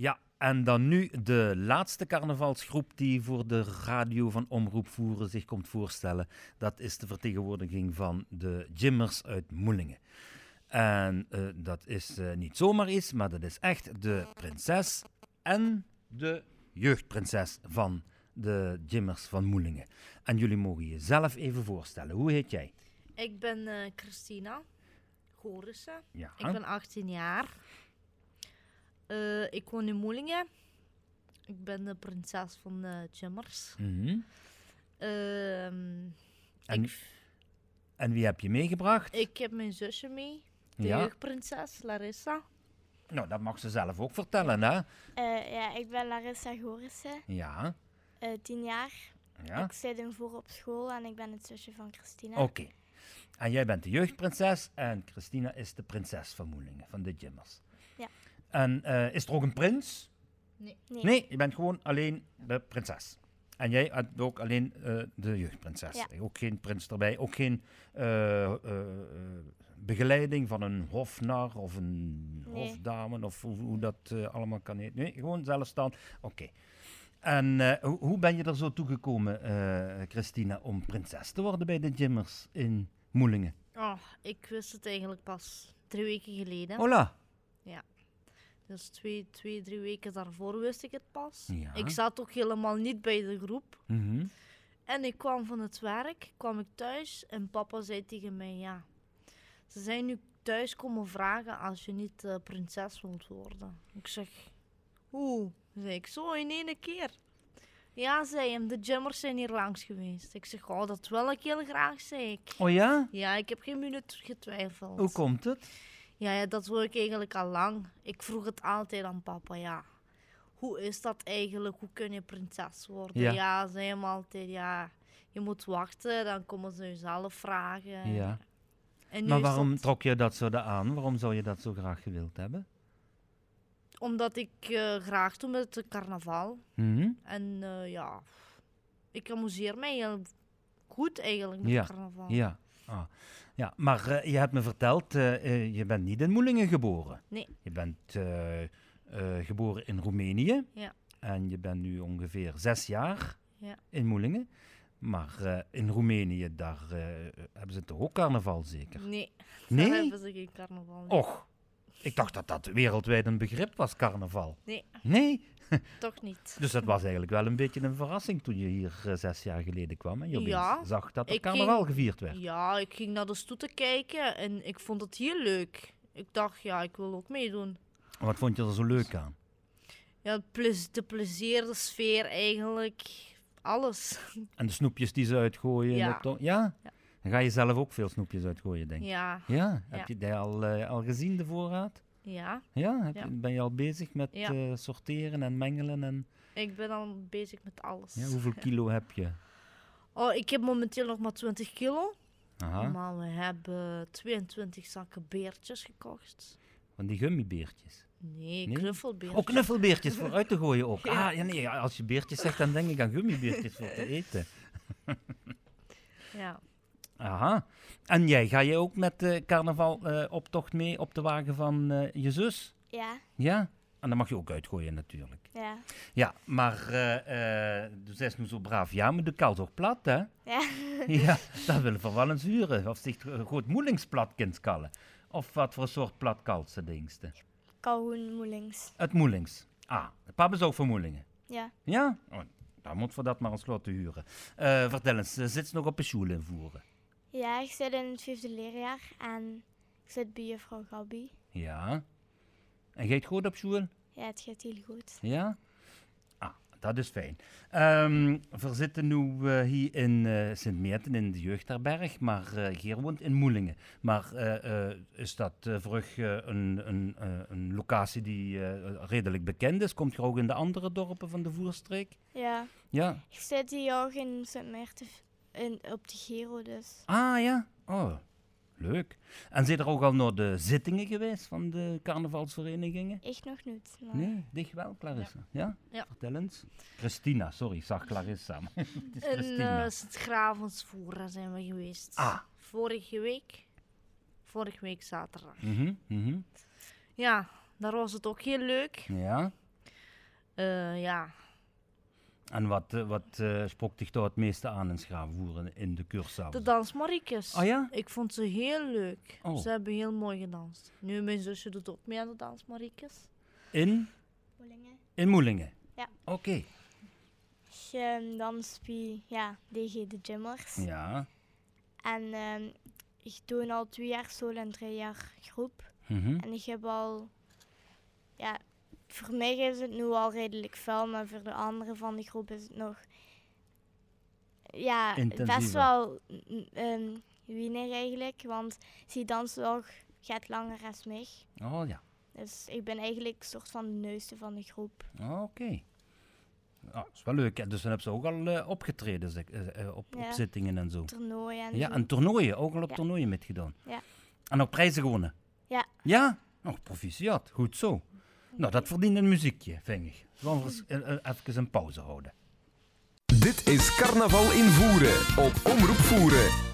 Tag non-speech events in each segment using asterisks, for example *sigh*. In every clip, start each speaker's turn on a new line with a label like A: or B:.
A: Ja, en dan nu de laatste carnavalsgroep die voor de radio van Omroep Voeren zich komt voorstellen. Dat is de vertegenwoordiging van de Jimmers uit Moelingen. En eh, dat is eh, niet zomaar iets, maar dat is echt de prinses en de jeugdprinses van de Jimmers van Moelingen. En jullie mogen je zelf even voorstellen. Hoe heet jij?
B: Ik ben eh, Christina Gorissen.
A: Ja.
B: Ik ben 18 jaar. Eh, ik woon in Moelingen. Ik ben de prinses van de Jimmers.
A: Mhm.
B: Ehm,
A: En,
B: ik,
A: en wie heb je meegebracht?
B: ik heb mijn zusje mee, de
A: Ja.
B: jeugdprinses Larissa.
A: Nou, dat mag ze zelf ook vertellen, hè?
C: Eh, ja, ik ben Larissa Gorissen,
A: Ja.
C: eh 10 jaar.
A: Ja.
C: Ik zit in voor op school en ik ben het zusje van Christina.
A: Oké. En jij bent de jeugdprinses en Christina is de prinses van Moelingen, van de Jimmers.
C: Ja.
A: En eh, is er ook een prins?
B: Nee.
C: Nee.
A: Nee, je bent gewoon alleen de prinses. En jij bent ook alleen eh, de jeugdprinses.
C: Ja.
A: Ook geen prins erbij, ook geen eh, eh, eh, begeleiding van een hofnar of een
C: Nee.
A: hofdame of hoe, hoe dat allemaal kan heten. Nee, gewoon zelfstand. Oké. En eh, hoe, hoe ben je er zo toegekomen, eh Christina, om prinses te worden bij de Jimmers in Moelingen?
B: Oh, ik wist het eigenlijk pas drie weken geleden.
A: Hola.
B: Dus twee, twee, drie weken daarvoor wist ik het pas.
A: Ja.
B: Ik zat ook helemaal niet bij de groep.
A: Mhm.
B: En ik kwam van het werk, kwam ik thuis en papa zei tegen mij, ja, ze zijn nu thuis komen vragen als je niet eh, prinses wilt worden. Ik zeg, hoe? Zei ik, zo in één keer. Ja, zei hem, de jammers zijn hier langs geweest. Ik zeg, oh, dat wil ik heel graag, zei ik.
A: Oh ja?
B: Ja, ik heb geen minuut getwijfeld.
A: Hoe komt het?
B: Ja, ja, dat wil ik eigenlijk al lang. Ik vroeg het altijd aan papa, ja. Hoe is dat eigenlijk? Hoe kun je prinses worden?
A: Ja.
B: Ja, zei hem altijd, ja. Je moet wachten, dan komen ze je zelf vragen.
A: Ja.
B: En
A: Maar waarom
B: dat-
A: trok je dat zo aan? Waarom zou je dat zo graag gewild hebben?
B: Omdat ik eh, graag doe met het carnaval.
A: Mhm.
B: En eh, ja, ik amuseer mij heel goed eigenlijk met
A: Ja,
B: het carnaval.
A: Ja. Ah. ja, maar eh, je hebt me verteld, eh, eh, je bent niet in Moelingen geboren.
B: Nee.
A: Je bent geboren in Roemenië.
B: Ja.
A: En je bent nu ongeveer zes jaar
B: Ja.
A: in Moelingen. Maar in Roemenië, daar hebben ze toch ook carnaval zeker?
B: Nee, daar
A: Nee?
B: hebben ze geen carnaval.
A: Och, ik dacht dat dat wereldwijd een begrip was, carnaval.
B: Nee,
A: Nee? *laughs*
B: toch niet. *laughs*
A: Dus dat was eigenlijk wel een beetje een verrassing toen je hier eh, zes jaar geleden kwam. En je
B: Ja,
A: zag dat er carnaval
B: ging-
A: gevierd werd.
B: Ja, ik ging naar de stoeten kijken en ik vond het heel leuk. Ik dacht, ja, ik wil ook meedoen.
A: Wat vond je er zo leuk aan?
B: Ja, de plezier, de sfeer eigenlijk, alles. *laughs*
A: En de snoepjes die ze uitgooien?
B: Ja?
A: Ja. Dan ga je zelf ook veel snoepjes uitgooien, denk ik.
B: Ja,
A: Ja? Heb je die al, eh, al gezien, de voorraad?
B: ja.
A: Ja? Heb ben je al bezig met eh, sorteren en mengelen? En,
B: Ik ben al bezig met alles.
A: ja, hoeveel *laughs* kilo heb je?
B: Oh, ik heb momenteel nog maar 20 kilo.
A: Aha,
B: Maar we hebben 22 zakken beertjes gekocht.
A: van die gummibeertjes.
B: Nee,
A: Nee?
B: knuffelbeertjes.
A: Ook knuffelbeertjes voor uit te gooien ook. *laughs*
B: Ja.
A: Ah, ja, nee, als je beertjes zegt, dan denk ik aan gummibeertjes voor te *laughs* eten.
B: Ja.
A: Aha. En jij, ga je ook met de carnavaloptocht mee op de wagen van eh, je zus?
C: Ja,
A: Ja? En dan mag je ook uitgooien natuurlijk.
C: ja,
A: Ja, maar eh eh du zegt nu zo braaf, ja, maar de kalt toch plat, hè?
C: ja. *laughs*
A: ja, dat willen we wel eens huren. Of zich een goed moelingsplat kind kallen. Of wat voor soort plat kalt ze dingste.
C: Calhoun Moelings.
A: Het moelings. Ah, papa is ook voor moelingen.
C: Ja,
A: Ja? Oh, dan moeten we dat maar eens laten huren. Eh, vertel eens, eh, zit ze nog op een school invoeren?
C: Ja, ik zit in het vijfde leerjaar en ik zit bij juffrouw Gabi.
A: Ja. En gaat goed op school?
C: Ja, het gaat heel goed.
A: Ja? Ah, dat is fijn. Ehm, we zitten nu eh, hier in eh Sint-Meerten in de jeugdherberg, maar eh Geer woont in Moelingen. Maar is dat voor een, een, een locatie die redelijk bekend is? Komt je ook in de andere dorpen van de Voerstreek?
C: Ja,
A: Ja.
C: ik zit hier ook in Sint Maarten in, op de Giro dus.
A: Ah ja? Oh, leuk. En zijn er ook al naar de zittingen geweest van de carnavalsverenigingen?
C: Ik nog niet. Maar
A: Nee, dicht wel, Clarissa. Ja?
B: Ja.
A: Vertel eens. Christina, sorry, ik zag Clarissa. *laughs* het is
B: In uh, Sint-Gravensvoera zijn we geweest.
A: Ah.
B: Vorige week. Vorige week zaterdag.
A: Mhm, mhm.
B: Ja, daar was het ook heel leuk.
A: Ja.
B: Eh, ja,
A: En wat, eh, wat eh, spookt zich daar het meeste aan in Schavenvoeren in de kurszaal?
B: de dansmariekes.
A: Oh ja?
B: Ik vond ze heel leuk.
A: Oh.
B: Ze hebben heel mooi gedanst. Nu, mijn zusje doet ook mee aan de dansmariekes.
A: In?
C: Moelingen.
A: In Moelingen?
C: Ja.
A: Oké.
C: Je danst bij ja, DG de Jimmers.
A: Ja.
C: En ehm, ik doe al twee jaar solo en drie jaar groep.
A: Mhm.
C: En ik heb al, ja, voor mij is het nu al redelijk veel, maar voor de anderen van de groep is het nog, ja,
A: Intensiever.
C: best wel weinig eigenlijk. Want die dans ook gaat langer als mij.
A: Oh ja.
C: Dus ik ben eigenlijk een soort van de neuste van de groep.
A: Oké. Ah, dat is wel leuk. hè. Dus dan hebben ze ook al eh, opgetreden zeg, eh, eh, op, op
C: Ja.
A: zittingen en zo.
C: Toernooien en
A: Ja, en toernooien. Ook al op
C: Ja.
A: toernooien metgedaan.
C: Ja.
A: En ook prijzen gewonnen.
C: Ja.
A: Ja? Oh, proficiat. Goed zo. Nou, dat verdient een muziekje, vind ik. Eens, eh, eh, even een pauze houden.
D: Dit is Carnaval in Voeren op Omroep Voeren.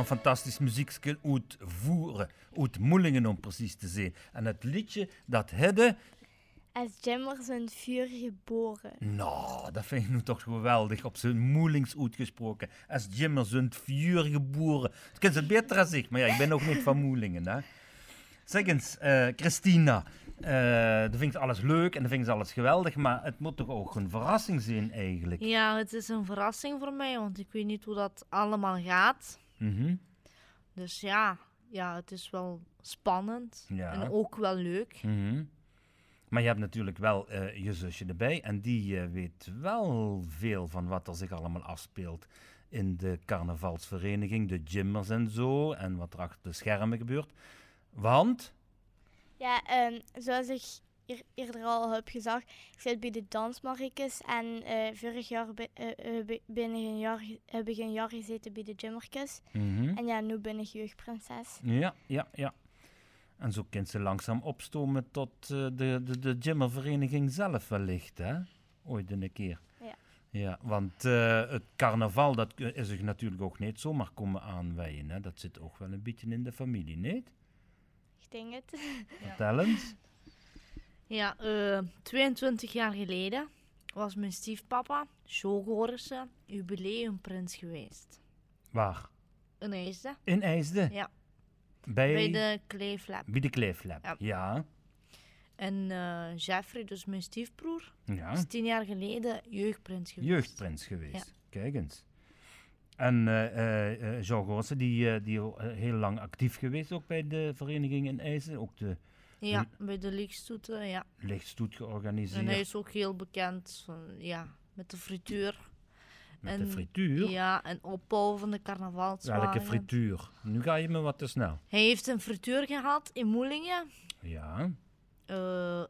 A: Een fantastisch muziekje uit Voeren, uit Moelingen om precies te zijn. En het liedje, dat hadden,
C: Als Jimmer zijn vuur geboren.
A: nou, dat vind ik nu toch geweldig, op zijn Moelings uitgesproken. Als Jimmer zijn vuur geboren. Dat kunnen ze beter ik, maar ja, ik ben ook niet van Moelingen, hè. Zeg eens, eh, Christina, eh dan vind ik alles leuk en dan vind ik alles geweldig, maar het moet toch ook een verrassing zijn eigenlijk?
B: Ja, het is een verrassing voor mij, want ik weet niet hoe dat allemaal gaat.
A: Mhm.
B: Dus ja, ja het is wel spannend
A: Ja.
B: en ook wel leuk.
A: Mhm. Maar je hebt natuurlijk wel eh, je zusje erbij en die eh, weet wel veel van wat er zich allemaal afspeelt in de carnavalsvereniging, de gymmers en zo, en wat er achter de schermen gebeurt. Want,
C: Ja, ehm, zoals ik eerder al heb gezegd, ik zit bij de dansmarikes en eh, vorig jaar be- eh, eh, be- ben ik een jaar, heb ik een jaar gezeten bij de Jimmerkes.
A: Mhm.
C: En ja, nu ben ik jeugdprinses.
A: ja, ja, ja. En zo kunt ze langzaam opstomen tot eh, de, de, de gymmervereniging zelf wellicht, hè? Ooit een keer.
C: Ja.
A: Ja, want eh, het carnaval, dat is zich natuurlijk ook niet zomaar komen aanwijden, hè? Dat zit ook wel een beetje in de familie, niet?
C: Ik denk het.
A: Vertel eens. *laughs* *laughs*
B: Ja, eh, 22 jaar geleden was mijn stiefpapa, Jo Gorissen, jubileumprins geweest.
A: Waar?
B: In IJsden,
A: In IJsden?
B: Ja.
A: Bij,
B: bij de Kleeflab.
A: bij de Kleeflab. Ja.
B: En eh, Jeffrey, dus mijn stiefbroer,
A: ja.
B: is tien jaar geleden jeugdprins geweest.
A: Jeugdprins geweest.
B: Ja.
A: Kijk eens. En Jean Goossen, die, die heel lang actief geweest ook bij de vereniging in IJsden. Ook de
B: Ja, bij de lichtstoeten, ja.
A: lichtstoet georganiseerd.
B: En hij is ook heel bekend van, ja, met de frituur.
A: met de frituur.
B: Ja, en opbouw van de carnavalswagen.
A: Welke frituur? Nu ga je me wat te snel.
B: Hij heeft een frituur gehad in Moelingen.
A: Ja.
B: eh,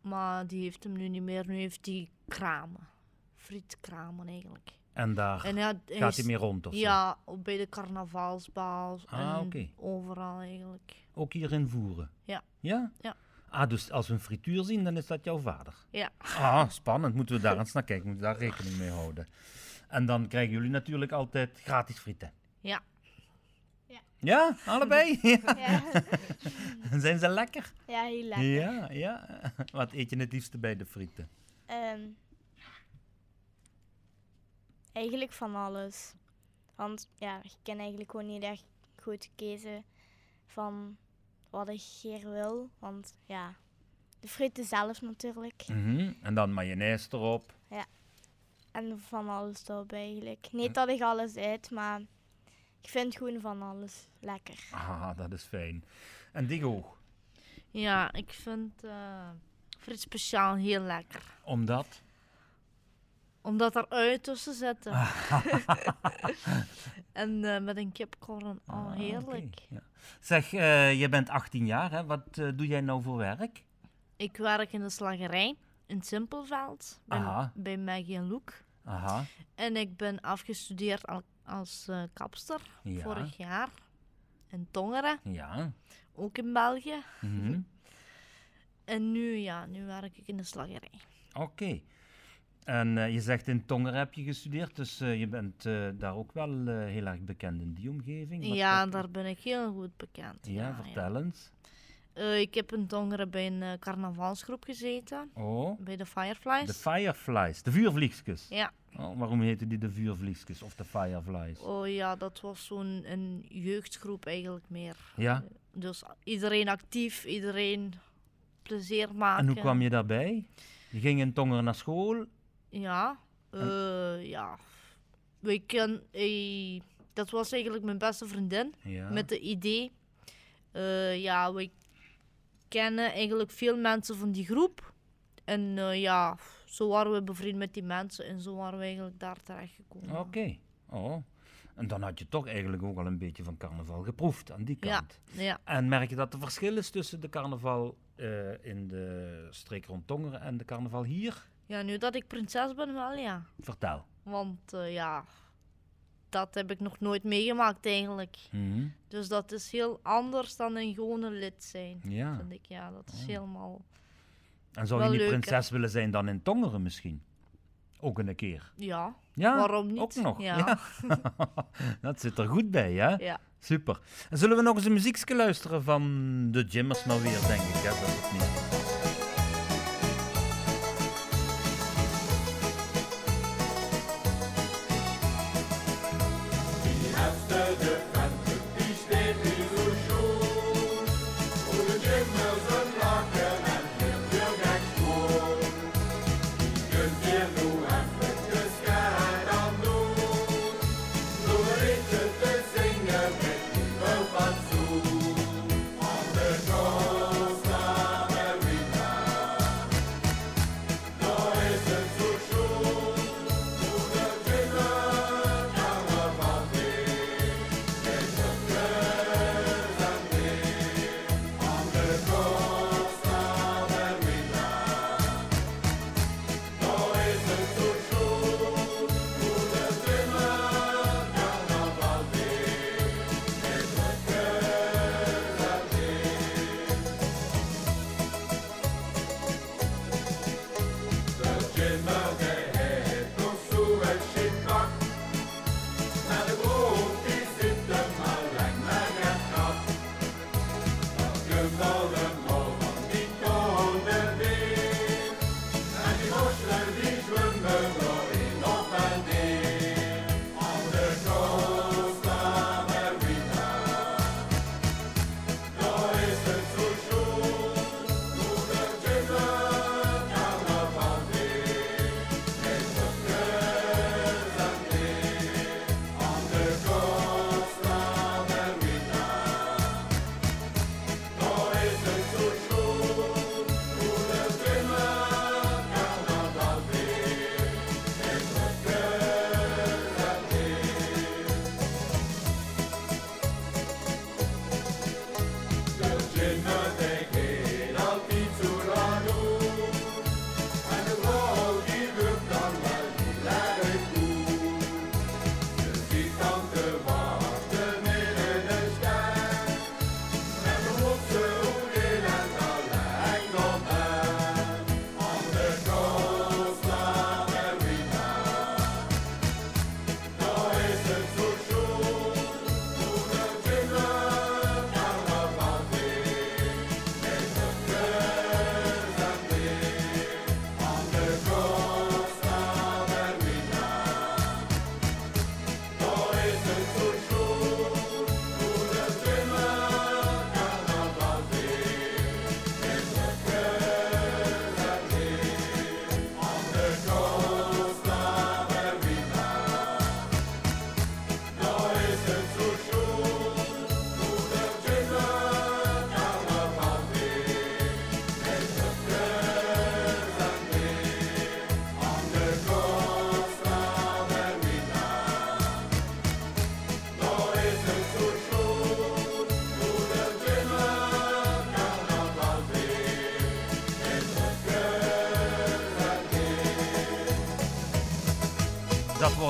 B: maar die heeft hem nu niet meer. Nu heeft hij kramen. Frietkramen eigenlijk.
A: En daar
B: En
A: gaat hij mee rond of zo?
B: Ja, op- bij de carnavalsbaal.
A: Ah,
B: en
A: oké.
B: overal eigenlijk.
A: Ook hier in Voeren?
B: Ja.
A: Ja?
B: Ja.
A: Ah, dus als we een frituur zien, dan is dat jouw vader?
B: Ja.
A: Ah, spannend. Moeten we daar eens naar kijken. Moeten we daar rekening mee houden. En dan krijgen jullie natuurlijk altijd gratis frieten.
B: Ja.
A: Ja, allebei? *laughs* Ja.
C: ja. *laughs*
A: Zijn ze lekker?
C: ja, heel lekker.
A: Ja, ja. Wat eet je het liefste bij de frieten?
C: Ehm, eigenlijk van alles. Want ja, ik kan eigenlijk gewoon niet echt goed kiezen van wat ik hier wil. Want ja, de frieten zelf natuurlijk.
A: Mhm. En dan mayonaise erop.
C: En van alles erop eigenlijk. Niet dat ik alles eet, maar ik vind gewoon van alles lekker.
A: Ah, dat is fijn. En Digo,
B: Ja, ik vind eh friet speciaal heel lekker.
A: omdat?
B: Omdat er uit tussen zitten. *laughs* en eh, met een kipcorn. Oh,
A: Ah,
B: heerlijk.
A: ja. Zeg, eh, je bent 18 jaar, hè? Wat eh, doe jij nou voor werk?
B: Ik werk in de slagerij in Simpelveld. Bij,
A: Aha.
B: bij Maggie en Loek.
A: Aha,
B: En ik ben afgestudeerd al- als kapster
A: Ja.
B: vorig jaar. In Tongeren,
A: ja.
B: ook in België.
A: Mhm.
B: En nu, ja, nu werk ik in de slagerij.
A: Oké. En eh, je zegt in Tongeren heb je gestudeerd, dus eh, je bent eh, daar ook wel heel erg bekend in die omgeving. Wat
B: ja, daar ben ik heel goed bekend.
A: Ja, vertel eens.
B: Ik heb in Tongeren bij een carnavalsgroep gezeten.
A: Oh,
B: Bij de Fireflies.
A: de Fireflies, de vuurvliegjes.
B: ja.
A: Oh, waarom heten die de vuurvliegjes of de Fireflies?
B: Oh ja, dat was zo'n een jeugdgroep eigenlijk meer.
A: Ja,
B: Dus iedereen actief, iedereen plezier maken.
A: en hoe kwam je daarbij? Je ging in Tongeren naar school?
B: Ja, eh, ja. Wij ken, eh, dat was eigenlijk mijn beste vriendin.
A: Ja.
B: Met de idee. eh, ja, wij kennen eigenlijk veel mensen van die groep. En eh, ja, zo waren we bevriend met die mensen en zo waren we eigenlijk daar terechtgekomen.
A: Oké. Oh. En dan had je toch eigenlijk ook al een beetje van carnaval geproefd aan die
B: Ja.
A: kant.
B: Ja,
A: En merk je dat er verschil is tussen de carnaval in de streek rond Tongeren en de carnaval hier?
B: Ja, nu dat ik prinses ben wel, ja.
A: Vertel.
B: Want eh, ja, dat heb ik nog nooit meegemaakt eigenlijk.
A: Mhm.
B: Dus dat is heel anders dan een gewone lid zijn.
A: Ja.
B: Vind ik, ja, dat is
A: Oh.
B: helemaal...
A: En zou je niet prinses willen zijn dan in Tongeren misschien? Ook een keer.
B: Ja,
A: Ja,
B: waarom niet?
A: ook nog.
B: Ja. *laughs*
A: Dat zit er goed bij, hè?
B: Ja.
A: Super. En zullen we nog eens een muziekje luisteren van de Jimmers maar weer, denk ik, hè? Dat is het niet.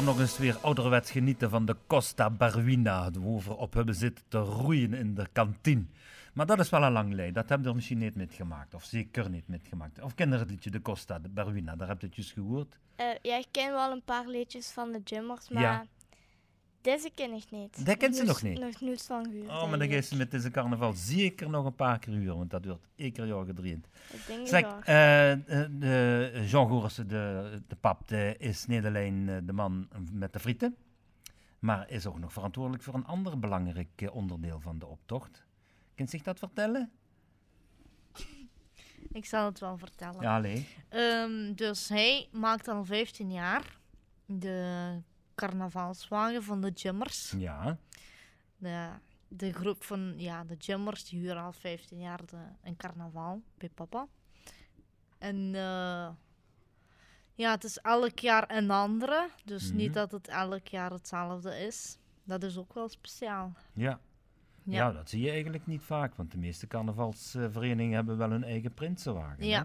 A: Nog eens weer ouderwets genieten van de Costa Barwina. Waar we op hebben zitten te roeien in de kantine. Maar dat is wel een lang lei. Dat hebben er misschien niet metgemaakt. Of zeker niet metgemaakt. Of ken je het liedje de Costa de Barwina? Daar heb je het juist gehoord.
C: Eh, ja, ik ken wel een paar liedjes van de Jimmers, maar
A: Ja.
C: Deze ken ik niet.
A: Dat kent ze nog niet?
C: Nog niets van gehoord.
A: Oh, maar dan geeft ze met deze carnaval zeker nog een paar keer huren. Want dat wordt één keer jaar gedreend.
C: Ik denk
A: Zeg,
C: het wel.
A: eh, eh, de Jean Goersen, de, de pap, de, is niet alleen eh, de man met de frieten, maar is ook nog verantwoordelijk voor een ander belangrijk eh, onderdeel van de optocht. Kunt zich dat vertellen?
B: Ik zal het wel vertellen.
A: Ja.
B: Ehm, dus hij maakt al 15 jaar de carnavalswagen van de Jimmers.
A: Ja,
B: De, de groep van ja, de Jimmers die huren al 15 jaar de, een carnaval bij papa. En eh, ja, het is elk jaar een andere. Dus
A: Mhm.
B: niet dat het elk jaar hetzelfde is. Dat is ook wel speciaal.
A: ja.
B: Ja.
A: Ja, dat zie je eigenlijk niet vaak, want de meeste carnavalsverenigingen hebben wel hun eigen prinsenwagen.
B: Ja.
A: Hè?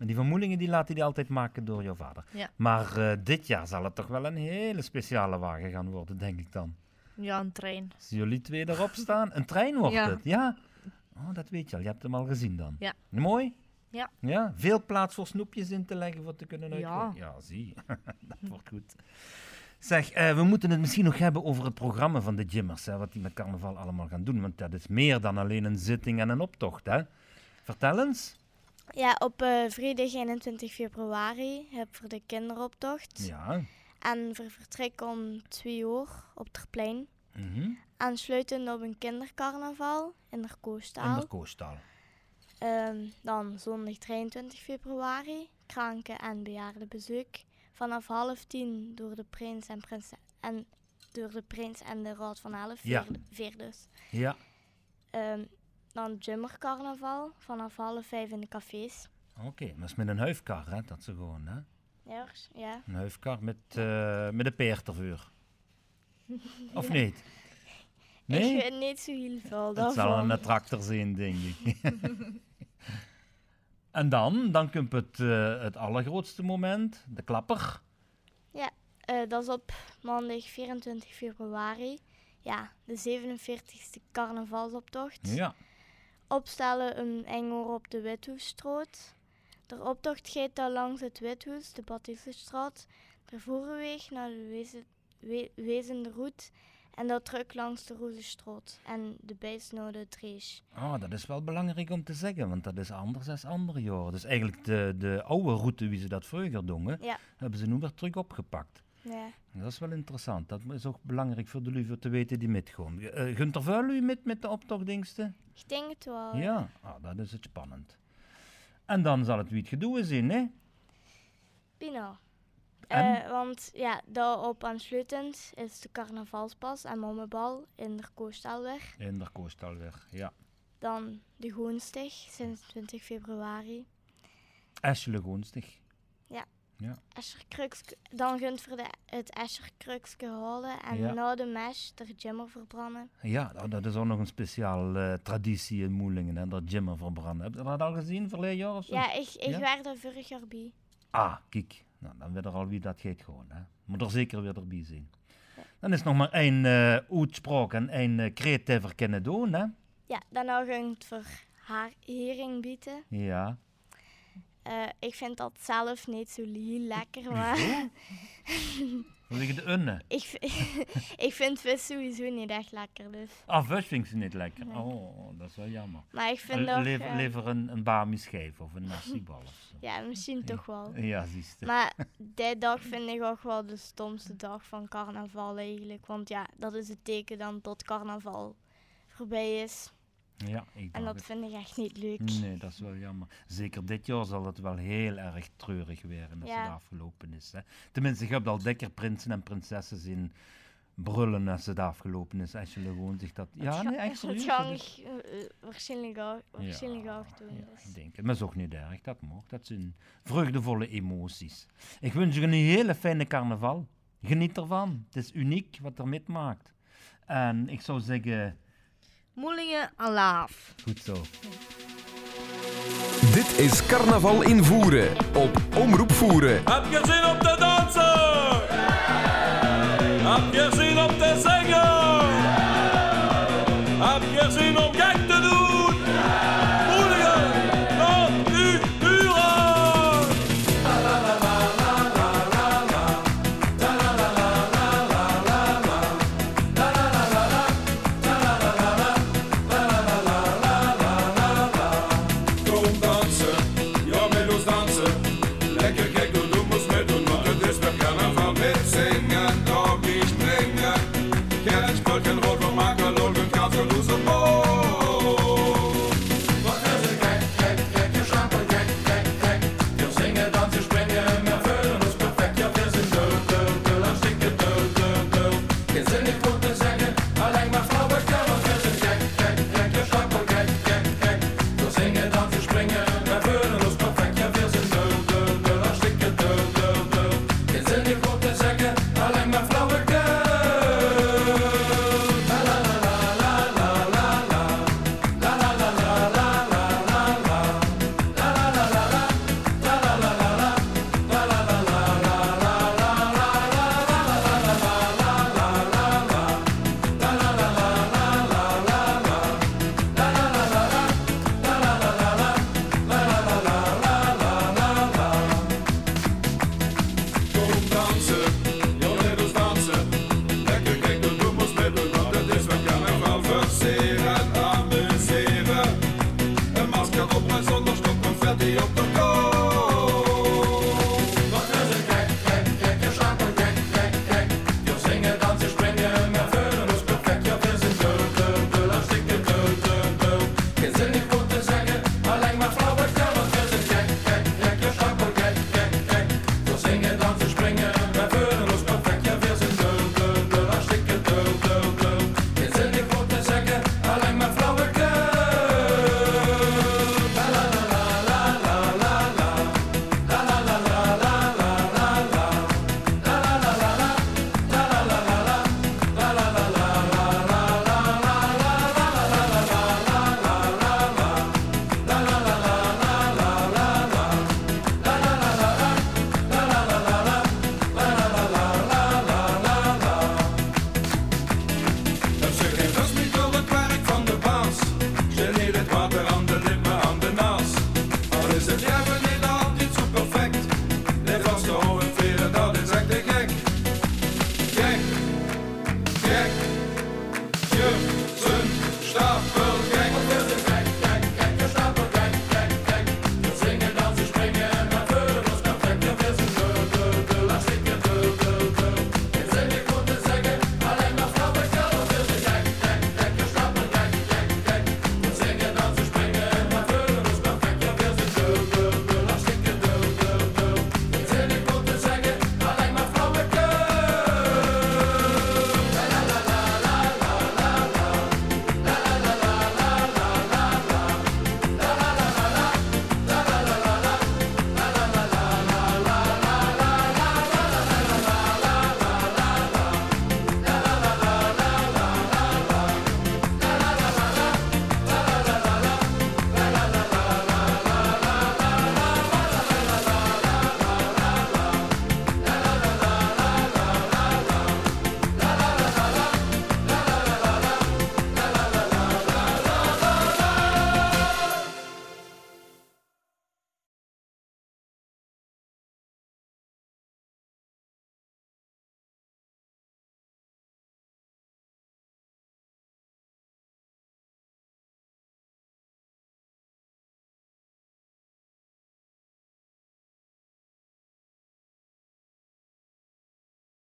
A: Maar die vermoedingen die laat hij altijd maken door jouw vader.
B: Ja.
A: Maar eh, dit jaar zal het toch wel een hele speciale wagen gaan worden, denk ik dan.
B: Ja, een trein.
A: Als jullie twee erop staan, een trein wordt
B: Ja.
A: het, ja? Oh, dat weet je al, je hebt hem al gezien dan.
B: Ja.
A: Mooi?
B: Ja.
A: Ja, veel plaats voor snoepjes in te leggen voor te kunnen
B: Ja.
A: uitgooien. Ja, zie. *laughs* dat wordt goed. Zeg, eh, we moeten het misschien nog hebben over het programma van de Jimmers. Hè, wat die met carnaval allemaal gaan doen. Want dat is meer dan alleen een zitting en een optocht. Hè? Vertel eens.
C: Ja, op eh, vrijdag 21 februari heb voor de kinderoptocht.
A: Ja.
C: En we vertrekken om 2 uur op Terplein.
A: Mhm.
C: Aansluitend op een kindercarnaval in de
A: In
C: Koostaal.
A: de koostal.
C: Ehm, dan zondag 23 februari, kranken- en bejaardenbezoek. Vanaf half tien door de prins en prinses en door de prins en de raad van elf,
A: Ja.
C: vier dus.
A: Ja.
C: Ehm, dan Jummercarnaval vanaf half vijf in de cafés.
A: Oké, maar is met een huifkar, hè? Dat ze gewoon, hè?
C: Ja, ja.
A: Een huifkar met, eh met een peertervuur. *laughs* Of niet? Nee?
C: Ik weet niet zo heel veel daarvan.
A: zal een tractor zijn, denk ik. *laughs* en dan, dan komt het, eh, het allergrootste moment, de klapper.
C: Eh, dat is op maandag 24 februari. Ja, de 47e carnavalsoptocht.
A: Ja.
C: Opstellen een enger op de Withoesstraat. De optocht gaat dan langs het Withoes, de Baptistenstraat, de Voerenweg naar de Wezen, we, Wezende Route en dan terug langs de Rozenstraat en de bijs naar de Drees.
A: Oh, dat is wel belangrijk om te zeggen, want dat is anders dan andere jaren. Dus eigenlijk de, de oude route, wie ze dat vroeger doen,
C: Ja.
A: hebben ze nu weer terug opgepakt.
C: Ja.
A: Dat is wel interessant. Dat is ook belangrijk voor de lui te weten die metgaan. Uh, gunt er veel u met, met de optochtdingsten?
C: Ik denk het wel.
A: Ja, ah, dat is het spannend. En dan zal het wie het gedoe zijn, hè?
C: Pino. Eh, want ja, daarop aansluitend is de carnavalspas en mommenbal in de Koostalweg.
A: In de koostalweg, ja.
C: Dan de Goenstig sinds 20 februari.
A: Eschele Goonstig.
C: Escherkrukske, dan gunt voor de, het Escherkrukske halen en
A: Ja.
C: na de mes de Jimmer verbranden.
A: Ja, nou, dat is ook nog een speciale eh, traditie in Moelingen, hè, dat Jimmer verbranden. Heb je dat al gezien, verleden jaar of zo?
C: Ja, ik, ik
A: Ja?
C: werd er vorig jaar bij.
A: Ah, kijk. Nou, dan weet er al wie dat gaat gewoon. Hè. Moet er zeker weer erbij zijn. Dan is nog maar één eh uitspraak en één uh, kreet te verkennen doen, hè?
C: Ja, daarna gunt voor haar hering bieten.
A: Ja.
C: Eh, ik vind dat zelf niet zo heel lekker, maar
A: Hoe liggen de unnen?
C: ik, *laughs* ik vind vis sowieso niet echt lekker. Dus.
A: Ah, vis vind ik ze niet lekker.
C: Nee.
A: Oh, dat is wel jammer.
C: Maar ik vind
A: Le-
C: toch...
A: lever,
C: eh,
A: lever een, een bami schijf of een nasi-bal *laughs* of.
C: Ja, misschien toch wel.
A: Ja, zie je.
C: Maar *laughs* die dag vind ik ook wel de stomste dag van carnaval eigenlijk. Want ja, dat is het teken dan tot carnaval voorbij is.
A: Ja, ik
C: En dat
A: het.
C: vind ik echt niet leuk.
A: Nee, dat is wel jammer. Zeker dit jaar zal het wel heel erg treurig werden als
C: Ja.
A: het afgelopen is. Hè. Tenminste, je hebt al dikker prinsen en prinsessen zien brullen als het afgelopen is. Als je gewoon zich dat... Ja, nee, echt serieus.
C: Het eh, eh, waarschijnlijk ook, waarschijnlijk
A: Ja,
C: ook doen.
A: ja,
C: dus.
A: ik denk het. Maar is ook niet erg, dat mag. Dat zijn vreugdevolle emoties. Ik wens je een hele fijne carnaval. Geniet ervan. Het is uniek wat er maakt. En ik zou zeggen,
B: Moelingen alaaf.
A: goed zo.
D: Dit is Carnaval in Voeren op Omroep Voeren.
E: Heb je zin om te dansen? Heb je zin quantas